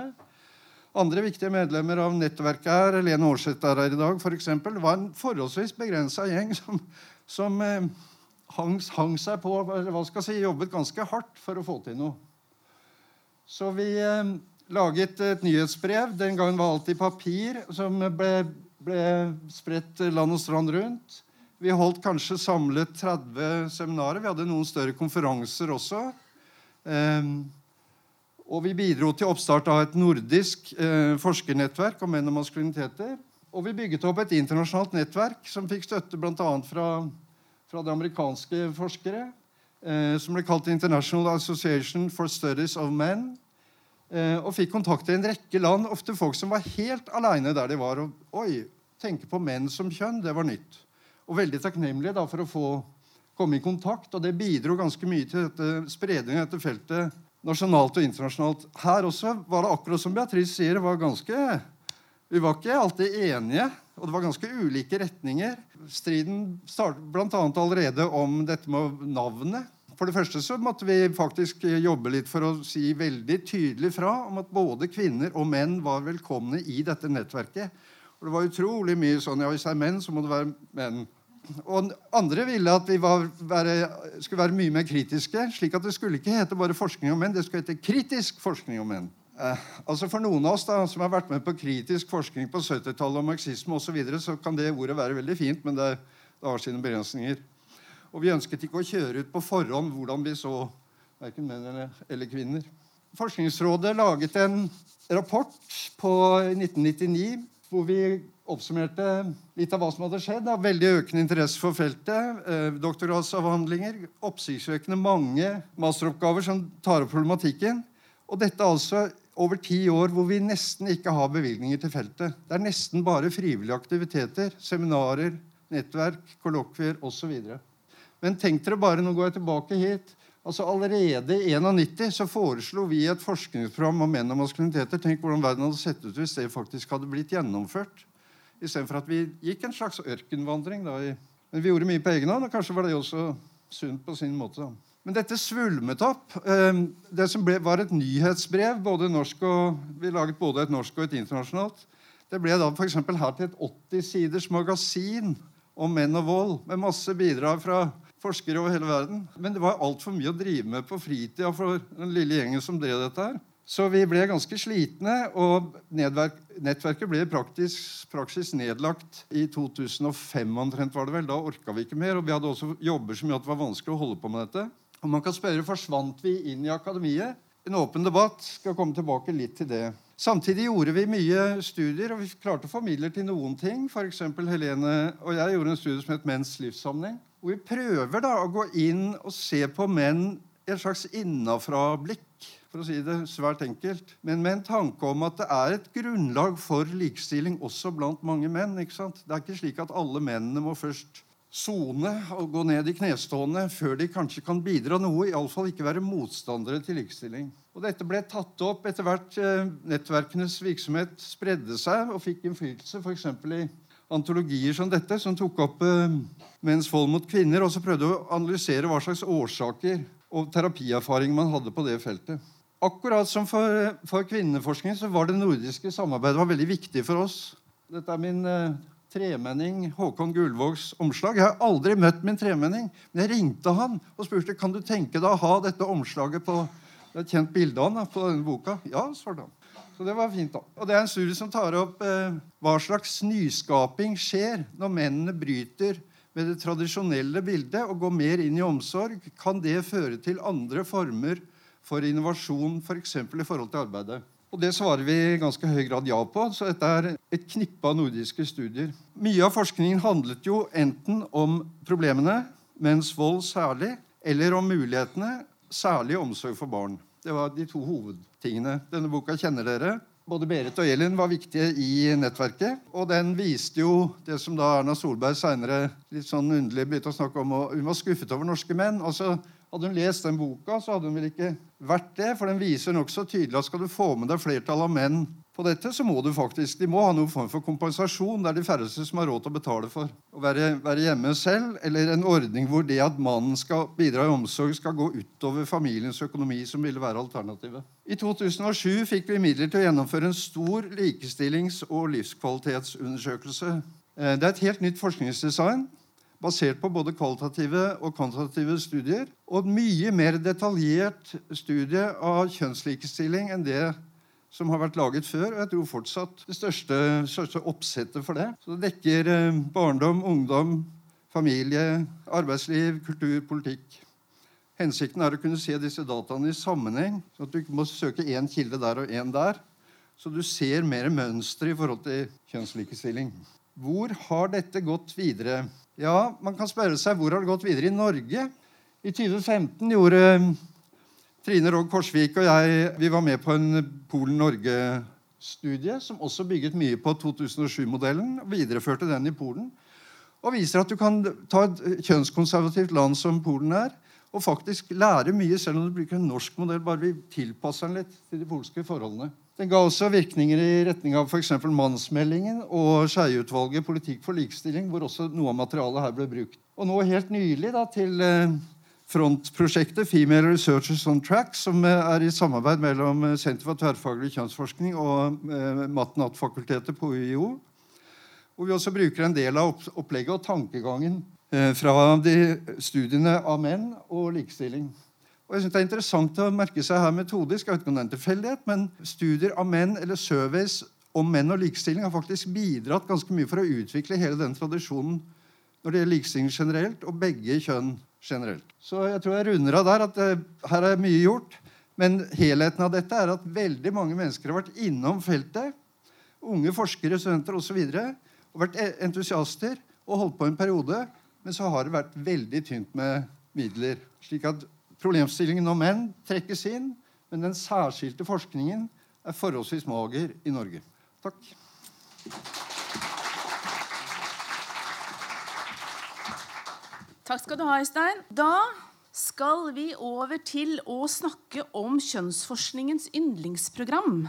Andre viktige medlemmer av nettverket her, Lene Aarseth er her i dag, eksempel, var en forholdsvis begrensa gjeng som, som hang, hang, seg på hva skal jeg si, jobbet ganske hardt for å få til noe. Så vi eh, laget et nyhetsbrev. Den gangen var alt i papir, som ble ble spredt land og strand rundt. Vi holdt kanskje samlet 30 seminarer. Vi hadde noen større konferanser også. Um, og vi bidro til oppstart av et nordisk eh, forskernettverk om menn og maskuliniteter. Og vi bygget opp et internasjonalt nettverk som fikk støtte bl.a. Fra, fra de amerikanske forskere, eh, som ble kalt International Association for Studies of Men. Eh, og fikk kontakt i en rekke land, ofte folk som var helt aleine der de var. Og oi, tenke på menn som kjønn, det var nytt. Og veldig takknemlig da, for å få komme i kontakt. Og det bidro ganske mye til dette, spredningen av dette feltet nasjonalt og internasjonalt. Her også var det akkurat som Beatrice sier, det var ganske, vi var ikke alltid enige. Og det var ganske ulike retninger. Striden startet bl.a. allerede om dette med navnet For det første så måtte vi faktisk jobbe litt for å si veldig tydelig fra om at både kvinner og menn var velkomne i dette nettverket. Og det var utrolig mye sånn ja, hvis det er menn, så må det være menn. Og andre ville at vi var, være, skulle være mye mer kritiske. slik at det skulle ikke hete bare forskning om menn, det skulle hete kritisk forskning om menn. Eh, altså For noen av oss da, som har vært med på kritisk forskning på 70-tallet og marxisme osv., så, videre, så kan det ordet være veldig fint, men det, det har sine begrensninger. Og vi ønsket ikke å kjøre ut på forhånd hvordan vi så verken menn eller, eller kvinner. Forskningsrådet laget en rapport på 1999 hvor vi oppsummerte litt av hva som hadde skjedd. Da. Veldig økende interesse for feltet. Eh, doktorgradsavhandlinger. Oppsiktsvekkende mange masteroppgaver som tar opp problematikken. Og dette altså over ti år hvor vi nesten ikke har bevilgninger til feltet. Det er nesten bare frivillige aktiviteter, seminarer, nettverk, kollokvier osv. Men tenk dere bare, nå går jeg tilbake hit. Altså Allerede i 1991 så foreslo vi et forskningsprogram om menn og maskuliniteter. Tenk hvordan verden hadde sett ut hvis det faktisk hadde blitt gjennomført. Istedenfor at vi gikk en slags ørkenvandring. da. Men vi gjorde mye på egen hånd, og kanskje var det også sunt på sin måte. da. Men dette svulmet opp. Ehm, det som ble, var et nyhetsbrev både norsk og, Vi laget både et norsk og et internasjonalt. Det ble da f.eks. her til et 80 siders magasin om menn og vold, med masse bidrag fra forskere over hele verden. Men det var altfor mye å drive med på fritida for den lille gjengen som drev dette her. Så vi ble ganske slitne, og nettverket ble i praksis nedlagt i 2005 omtrent. var det vel. Da orka vi ikke mer, og vi hadde også jobber som gjorde at det var vanskelig å holde på med dette. Og man kan spørre, Forsvant vi inn i akademiet? En åpen debatt. Skal komme tilbake litt til det. Samtidig gjorde vi mye studier, og vi klarte å få midler til noen ting. F.eks. Helene og jeg gjorde en studie som het Menns livssamling. Hvor vi prøver da å gå inn og se på menn i et slags innafra-blikk. For å si det svært enkelt. Men med en tanke om at det er et grunnlag for likestilling også blant mange menn. ikke sant? Det er ikke slik at alle mennene må først sone og gå ned i knestående før de kanskje kan bidra noe. Iallfall ikke være motstandere til likestilling. Og Dette ble tatt opp etter hvert eh, nettverkenes virksomhet spredde seg og fikk innflytelse, f.eks. i antologier som dette, som tok opp eh, menns vold mot kvinner, og så prøvde å analysere hva slags årsaker og terapierfaring man hadde på det feltet. Akkurat som for, for kvinneforskning så var det nordiske samarbeidet veldig viktig for oss. Dette er min eh, tremenning Håkon Gullvågs omslag. Jeg har aldri møtt min tremenning, men jeg ringte han og spurte kan du tenke deg å ha dette omslaget på det er et kjent bilde av han på denne boka. Ja, svarte han. Så det var fint. da. Og Det er en studie som tar opp eh, hva slags nyskaping skjer når mennene bryter med det tradisjonelle bildet og går mer inn i omsorg. Kan det føre til andre former for innovasjon, f.eks. For i forhold til arbeidet? Og Det svarer vi i ganske høy grad ja på. så Dette er et knippe av nordiske studier. Mye av forskningen handlet jo enten om problemene, mens vold særlig, eller om mulighetene, særlig omsorg for barn. Det var de to hovedtingene. Denne boka kjenner dere. Både Berit og Elin var viktige i nettverket. Og den viste jo det som da Erna Solberg seinere litt sånn underlig begynte å snakke om. Og hun var skuffet over norske menn. Altså, hadde hun lest den boka, så hadde hun vel ikke vært det. For den viser nokså tydelig at skal du få med deg flertallet av menn på dette, så må du faktisk, de må ha noen form for kompensasjon. Det er de færreste som har råd til å betale for å være, være, hjemme selv. Eller en ordning hvor det at mannen skal bidra i omsorg, skal gå utover familiens økonomi, som ville være alternativet. I 2007 fikk vi midler til å gjennomføre en stor likestillings- og livskvalitetsundersøkelse. Eh, det er et helt nytt forskningsdesign basert på både kvalitative og kvantitative studier. Og et mye mer detaljert studie av kjønnslikestilling enn det som har vært laget før. Og jeg tror fortsatt det største, største oppsettet for det. Så det dekker eh, barndom, ungdom, familie, arbeidsliv, kultur, politikk. Hensikten er å kunne se disse dataene i sammenheng, så at du ikke må søke én kilde der og én der. Så du ser mer mønster i forhold til kjønnslikestilling. Hvor har dette gått videre? Ja, Man kan spørre seg hvor har det gått videre i Norge. I 2015 gjorde Trine Rogg Korsvik og jeg vi var med på en Polen-Norge-studie som også bygget mye på 2007-modellen. og Videreførte den i Polen. Og viser at du kan ta et kjønnskonservativt land som Polen er, og faktisk lære mye, selv om du bruker en norsk modell. bare vi tilpasser den litt til de polske forholdene. Den ga også virkninger i retning av f.eks. mannsmeldingen og Skeie-utvalget Politikk for likestilling, hvor også noe av materialet her ble brukt. Og nå helt nylig, da, til eh, frontprosjektet Female Researchers on Track, som er i samarbeid mellom Senter for tverrfaglig kjønnsforskning og eh, Mat-Natt-fakultetet på UiO. Hvor vi også bruker en del av opplegget og tankegangen eh, fra de studiene av menn og likestilling. Og jeg synes Det er interessant å merke seg her metodisk, jeg vet ikke om det er en tilfeldighet, men studier av menn eller surveys om menn og likestilling har faktisk bidratt ganske mye for å utvikle hele den tradisjonen når det gjelder likestilling generelt, og begge kjønn generelt. Så jeg tror jeg runder av der at det, eh, her er mye gjort. Men helheten av dette er at veldig mange mennesker har vært innom feltet. Unge forskere, studenter osv. Og, og vært e- entusiaster og holdt på en periode. Men så har det vært veldig tynt med midler. slik at Problemstillingen om menn trekkes inn, men den særskilte forskningen er forholdsvis mager i Norge. Takk. Takk skal du ha, Øystein. Da skal vi over til å snakke om kjønnsforskningens yndlingsprogram.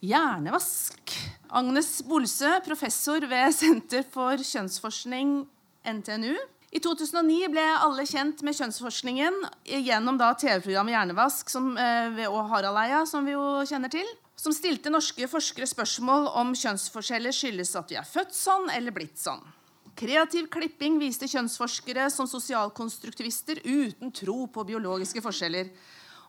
Hjernevask. Agnes Bolsø, professor ved Senter for kjønnsforskning, NTNU, i 2009 ble alle kjent med kjønnsforskningen gjennom TV-programmet Hjernevask som, eh, og Harald-Eia, som vi jo kjenner til. Som stilte norske forskere spørsmål om kjønnsforskjeller skyldes at vi er født sånn eller blitt sånn. Kreativ klipping viste kjønnsforskere som sosialkonstruktivister uten tro på biologiske forskjeller.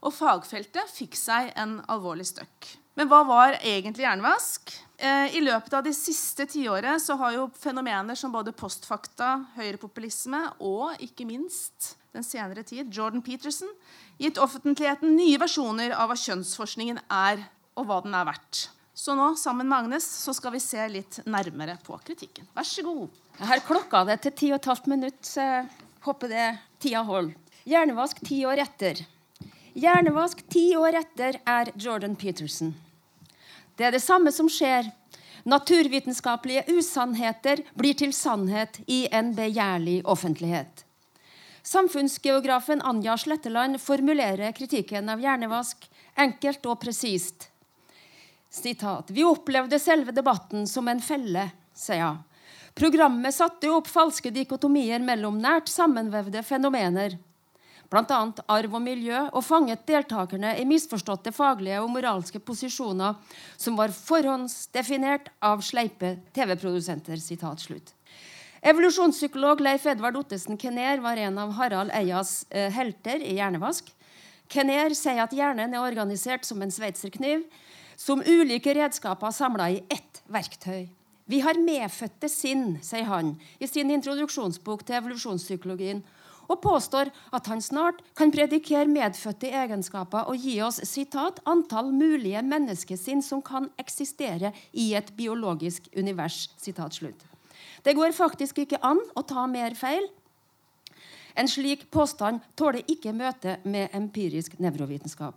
Og fagfeltet fikk seg en alvorlig støkk. Men hva var egentlig hjernevask? Eh, I løpet av de siste tiåret så har jo fenomener som både postfakta, høyrepopulisme og ikke minst den senere tid Jordan Peterson gitt offentligheten nye versjoner av hva kjønnsforskningen er, og hva den er verdt. Så nå, sammen med Agnes, så skal vi se litt nærmere på kritikken. Vær så god. Jeg har klokka det til ti og et halvt minutt, så håper det tida holder. Hjernevask ti år etter. Hjernevask ti år etter er Jordan Peterson. Det er det samme som skjer. Naturvitenskapelige usannheter blir til sannhet i en begjærlig offentlighet. Samfunnsgeografen Anja Sletteland formulerer kritikken av hjernevask enkelt og presist. Sitat, Vi opplevde selve debatten som en felle, sier hun. Programmet satte opp falske dikotomier mellom nært sammenvevde fenomener bl.a. arv og miljø, og fanget deltakerne i misforståtte faglige og moralske posisjoner som var forhåndsdefinert av sleipe TV-produsenter. Evolusjonspsykolog Leif Edvard Ottesen Kenner var en av Harald Eias eh, helter i Hjernevask. Kenner sier at hjernen er organisert som en sveitserkniv, som ulike redskaper samla i ett verktøy. Vi har medfødte sinn, sier han i sin introduksjonsbok til evolusjonspsykologien og påstår at han snart kan predikere medfødte egenskaper og gi oss sitat, 'antall mulige menneskesinn som kan eksistere i et biologisk univers'. Sitat slutt. Det går faktisk ikke an å ta mer feil. En slik påstand tåler ikke møte med empirisk nevrovitenskap.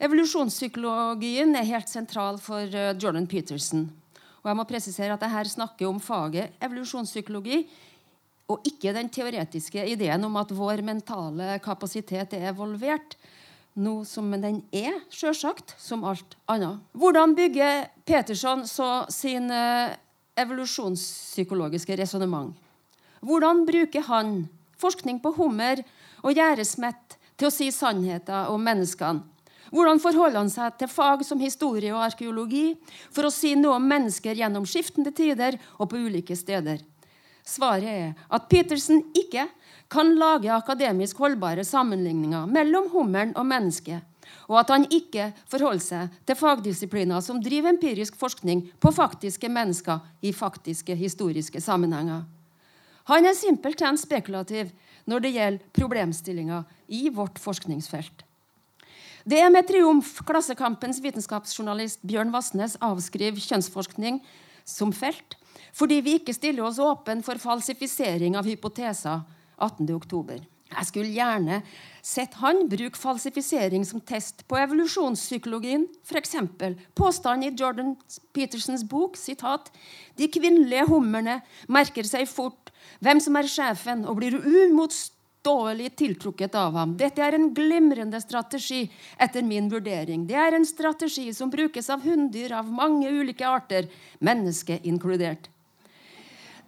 Evolusjonspsykologien er helt sentral for eh, Jordan Peterson. Og jeg må presisere at jeg her snakker om faget evolusjonspsykologi, og ikke den teoretiske ideen om at vår mentale kapasitet er evolvert. Noe som den er, sjølsagt, som alt annet. Hvordan bygger Peterson så sin eh, evolusjonspsykologiske resonnement? Hvordan bruker han forskning på hummer og gjæresmett til å si sannheter om menneskene? Hvordan forholder han seg til fag som historie og arkeologi for å si noe om mennesker gjennom skiftende tider og på ulike steder? Svaret er at Petersen ikke kan lage akademisk holdbare sammenligninger mellom hummeren og mennesket, og at han ikke forholder seg til fagdisipliner som driver empirisk forskning på faktiske mennesker i faktiske historiske sammenhenger. Han er simpelthen spekulativ når det gjelder problemstillinger i vårt forskningsfelt. Det er med triumf Klassekampens vitenskapsjournalist Bjørn Vassnes avskriver kjønnsforskning som felt fordi vi ikke stiller oss åpen for falsifisering av hypoteser 18.10. Jeg skulle gjerne sett han bruke falsifisering som test på evolusjonspsykologien. F.eks. påstanden i Jordan Petersens bok sitat, de kvinnelige hummerne merker seg fort hvem som er sjefen, og blir umotståelig tiltrukket av ham. Dette er en glimrende strategi etter min vurdering. Det er en strategi som brukes av hunndyr av mange ulike arter, menneske inkludert.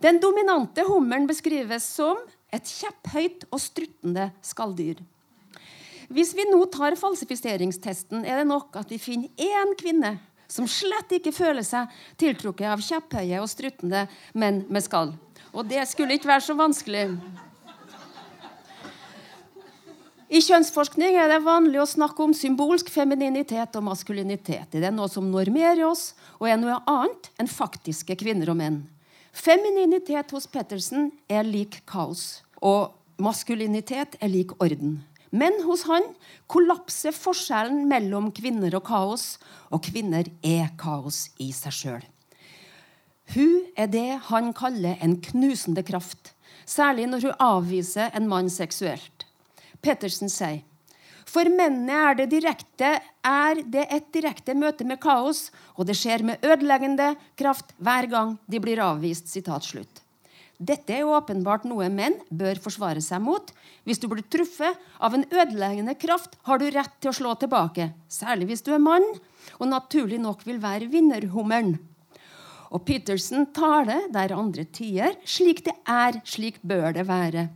Den dominante hummeren beskrives som Et kjepphøyt og struttende skalldyr. Hvis vi nå tar falsifiseringstesten, er det nok at vi finner én kvinne som slett ikke føler seg tiltrukket av kjepphøye og struttende menn med skall. Og det skulle ikke være så vanskelig. I kjønnsforskning er det vanlig å snakke om symbolsk femininitet og maskulinitet. Det er noe som normerer oss og er noe annet enn faktiske kvinner og menn. Femininitet hos Pettersen er lik kaos, og maskulinitet er lik orden. Men hos han kollapser forskjellen mellom kvinner og kaos, og kvinner er kaos i seg sjøl. Hun er det han kaller en knusende kraft, særlig når hun avviser en mann seksuelt. Pettersen sier for mennene er det, direkte, er det et direkte møte med kaos, og det skjer med ødeleggende kraft hver gang de blir avvist. Sitat slutt. Dette er åpenbart noe menn bør forsvare seg mot. Hvis du blir truffet av en ødeleggende kraft, har du rett til å slå tilbake. Særlig hvis du er mann og naturlig nok vil være vinnerhummeren. Og Peterson taler der andre tier. Slik det er, slik bør det være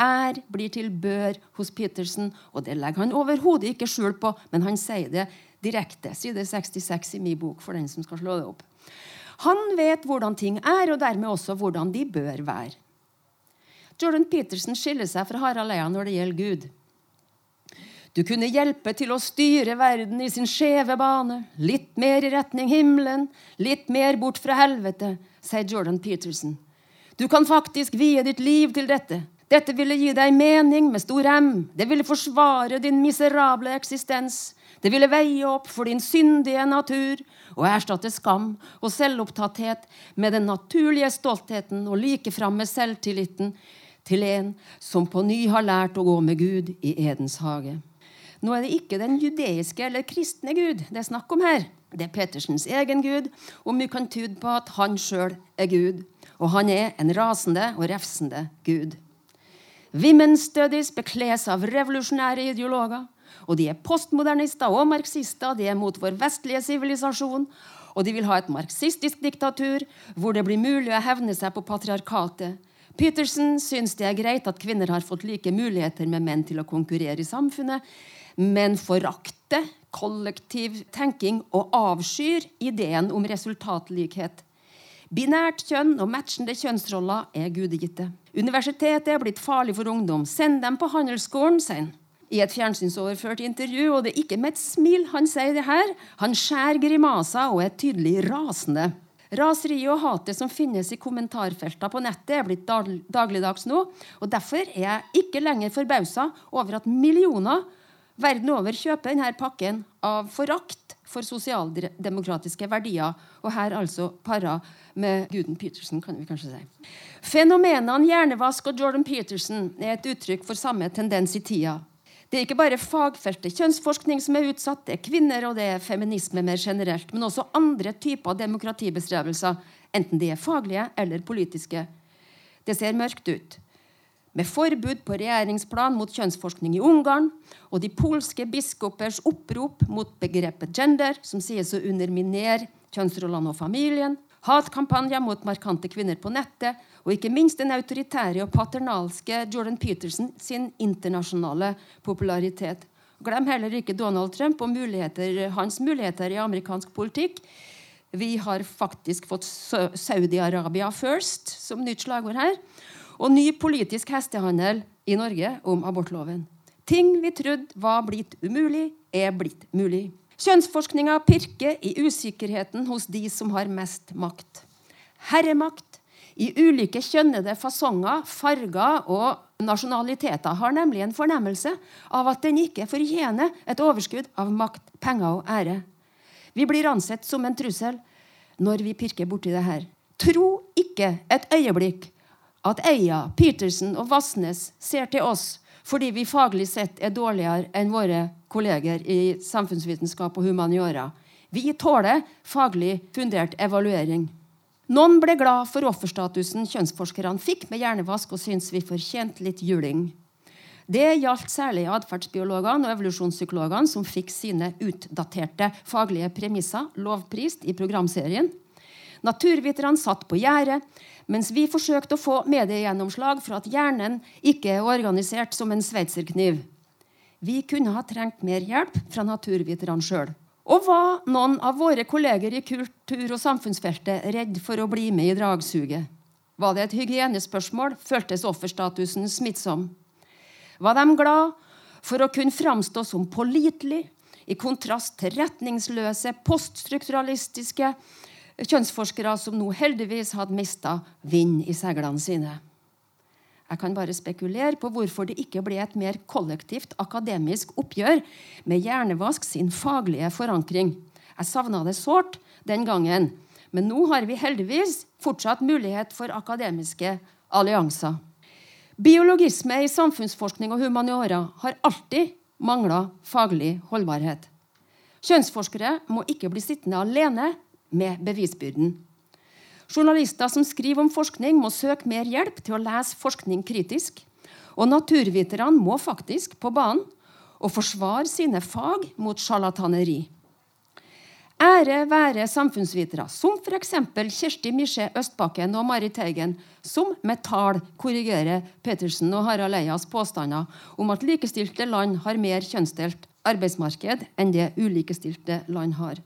er blir til bør hos Petersen. Og det legger han overhodet ikke skjul på, men han sier det direkte. Side 66 i min bok for den som skal slå det opp. Han vet hvordan ting er, og dermed også hvordan de bør være. Jordan Peterson skiller seg fra Harald Eia når det gjelder Gud. Du kunne hjelpe til å styre verden i sin skjeve bane. Litt mer i retning himmelen, litt mer bort fra helvete, sier Jordan Peterson. Du kan faktisk vie ditt liv til dette. Dette ville gi deg mening med stor M. Det ville forsvare din miserable eksistens. Det ville veie opp for din syndige natur og erstatte skam og selvopptatthet med den naturlige stoltheten og likeframme selvtilliten til en som på ny har lært å gå med Gud i Edens hage. Nå er det ikke den judeiske eller kristne Gud det er snakk om her. Det er Pettersens egen Gud, og mye kan tyde på at han sjøl er Gud. Og han er en rasende og refsende Gud. Women's Studies bekles av revolusjonære ideologer. Og de er postmodernister og marxister. De er mot vår vestlige sivilisasjon. Og de vil ha et marxistisk diktatur hvor det blir mulig å hevne seg på patriarkatet. Peterson syns det er greit at kvinner har fått like muligheter med menn til å konkurrere i samfunnet, men forakter kollektiv tenking og avskyr ideen om resultatlikhet. Binært kjønn og matchende kjønnsroller er gudegitte. Universitetet er blitt farlig for ungdom. Send dem på handelsskolen, sier han. I et fjernsynsoverført intervju, og det er ikke med et smil han sier det her. Han skjærer grimaser og er tydelig rasende. Raseriet og hatet som finnes i kommentarfeltene på nettet, er blitt dagligdags nå. og Derfor er jeg ikke lenger forbausa over at millioner verden over kjøper denne pakken av forakt for sosialdemokratiske verdier. Og her altså para med Guden Peterson, kan vi kanskje si. Fenomenene hjernevask og Jordan Peterson er et uttrykk for samme tendens i tida. Det er ikke bare fagfeltet kjønnsforskning som er utsatt, det er kvinner og det er feminisme mer generelt, men også andre typer demokratibestrevelser, enten de er faglige eller politiske. Det ser mørkt ut. Med forbud på regjeringsplan mot kjønnsforskning i Ungarn og de polske biskopers opprop mot begrepet gender, som sies å underminere kjønnsrollene og familien, hatkampanjer mot markante kvinner på nettet, og ikke minst den autoritære og paternalske Jordan Peterson sin internasjonale popularitet. Glem heller ikke Donald Trump og muligheter, hans muligheter i amerikansk politikk. Vi har faktisk fått Saudi-Arabia first som nytt slagord her. Og ny politisk hestehandel i Norge om abortloven. Ting vi trodde var blitt umulig, er blitt mulig. Kjønnsforskninga pirker i usikkerheten hos de som har mest makt. Herremakt i ulike kjønnede fasonger, farger og nasjonaliteter har nemlig en fornemmelse av at den ikke fortjener et overskudd av makt, penger og ære. Vi blir ansett som en trussel når vi pirker borti det her. Tro ikke et øyeblikk at Eia, Petersen og Vassnes ser til oss fordi vi faglig sett er dårligere enn våre kolleger i samfunnsvitenskap og humaniora. Vi tåler faglig fundert evaluering. Noen ble glad for offerstatusen kjønnsforskerne fikk med hjernevask, og syntes vi fortjente litt juling. Det gjaldt særlig atferdsbiologene og evolusjonspsykologene, som fikk sine utdaterte faglige premisser lovprist i programserien. Naturviterne satt på gjerdet, mens vi forsøkte å få mediegjennomslag for at hjernen ikke er organisert som en sveitserkniv. Vi kunne ha trengt mer hjelp fra naturviterne sjøl. Og var noen av våre kolleger i kultur- og samfunnsfeltet redd for å bli med i dragsuget? Var det et hygienespørsmål, føltes offerstatusen smittsom. Var de glad for å kunne framstå som pålitelig, i kontrast til retningsløse, poststrukturalistiske kjønnsforskere som nå heldigvis hadde mista vind i seilene sine. Jeg kan bare spekulere på hvorfor det ikke ble et mer kollektivt akademisk oppgjør med Hjernevask sin faglige forankring. Jeg savna det sårt den gangen, men nå har vi heldigvis fortsatt mulighet for akademiske allianser. Biologisme i samfunnsforskning og humaniora har alltid mangla faglig holdbarhet. Kjønnsforskere må ikke bli sittende alene med bevisbyrden. Journalister som skriver om forskning, må søke mer hjelp til å lese forskning kritisk. Og naturviterne må faktisk på banen og forsvare sine fag mot sjarlataneri. Ære være samfunnsvitere som f.eks. Kjersti Misje Østbakken og Marit Teigen, som med tall korrigerer Petersen og Harald Eias påstander om at likestilte land har mer kjønnsdelt arbeidsmarked enn det ulikestilte land har.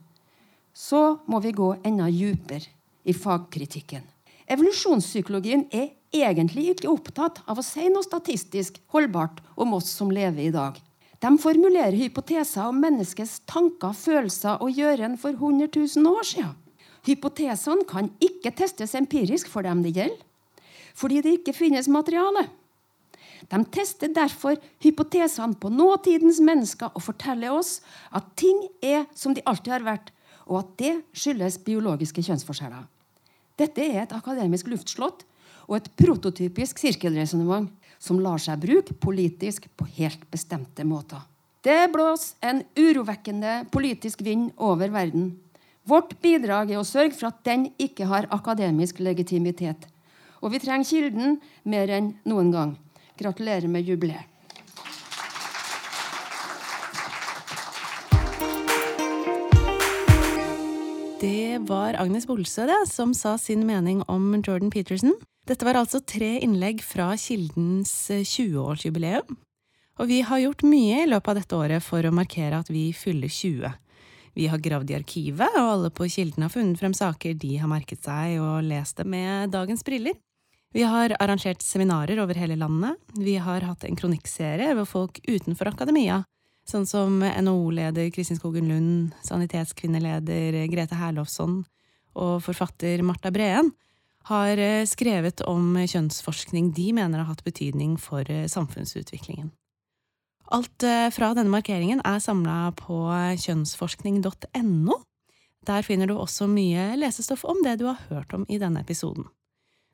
Så må vi gå enda dypere i fagkritikken. Evolusjonspsykologien er egentlig ikke opptatt av å si noe statistisk holdbart om oss som lever i dag. De formulerer hypoteser om menneskets tanker, følelser og gjøren for 100 000 år siden. Hypotesene kan ikke testes empirisk for dem det gjelder, fordi det ikke finnes materiale. De tester derfor hypotesene på nåtidens mennesker og forteller oss at ting er som de alltid har vært, og at det skyldes biologiske kjønnsforskjeller. Dette er et akademisk luftslott og et prototypisk sirkelresonnement som lar seg bruke politisk på helt bestemte måter. Det blåser en urovekkende politisk vind over verden. Vårt bidrag er å sørge for at den ikke har akademisk legitimitet. Og vi trenger Kilden mer enn noen gang. Gratulerer med jubileet. Det var Agnes Bolsø det, som sa sin mening om Jordan Peterson. Dette var altså tre innlegg fra Kildens 20-årsjubileum. Og vi har gjort mye i løpet av dette året for å markere at vi fyller 20. Vi har gravd i arkivet, og alle på Kilden har funnet frem saker de har merket seg og lest det med dagens briller. Vi har arrangert seminarer over hele landet. Vi har hatt en kronikkserie hvor folk utenfor akademia Sånn som NHO-leder Kristin Skogen Lund, sanitetskvinneleder Grete Herlofsson og forfatter Marta Breen har eh, skrevet om kjønnsforskning de mener har hatt betydning for eh, samfunnsutviklingen. Alt eh, fra denne markeringen er samla på kjønnsforskning.no. Der finner du også mye lesestoff om det du har hørt om i denne episoden.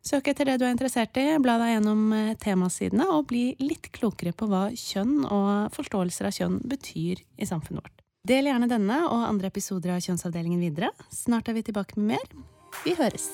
Søk etter det du er interessert i, bla deg gjennom eh, temasidene og bli litt klokere på hva kjønn og forståelser av kjønn betyr i samfunnet vårt. Del gjerne denne og andre episoder av Kjønnsavdelingen videre. Snart er vi tilbake med mer. Vi høres!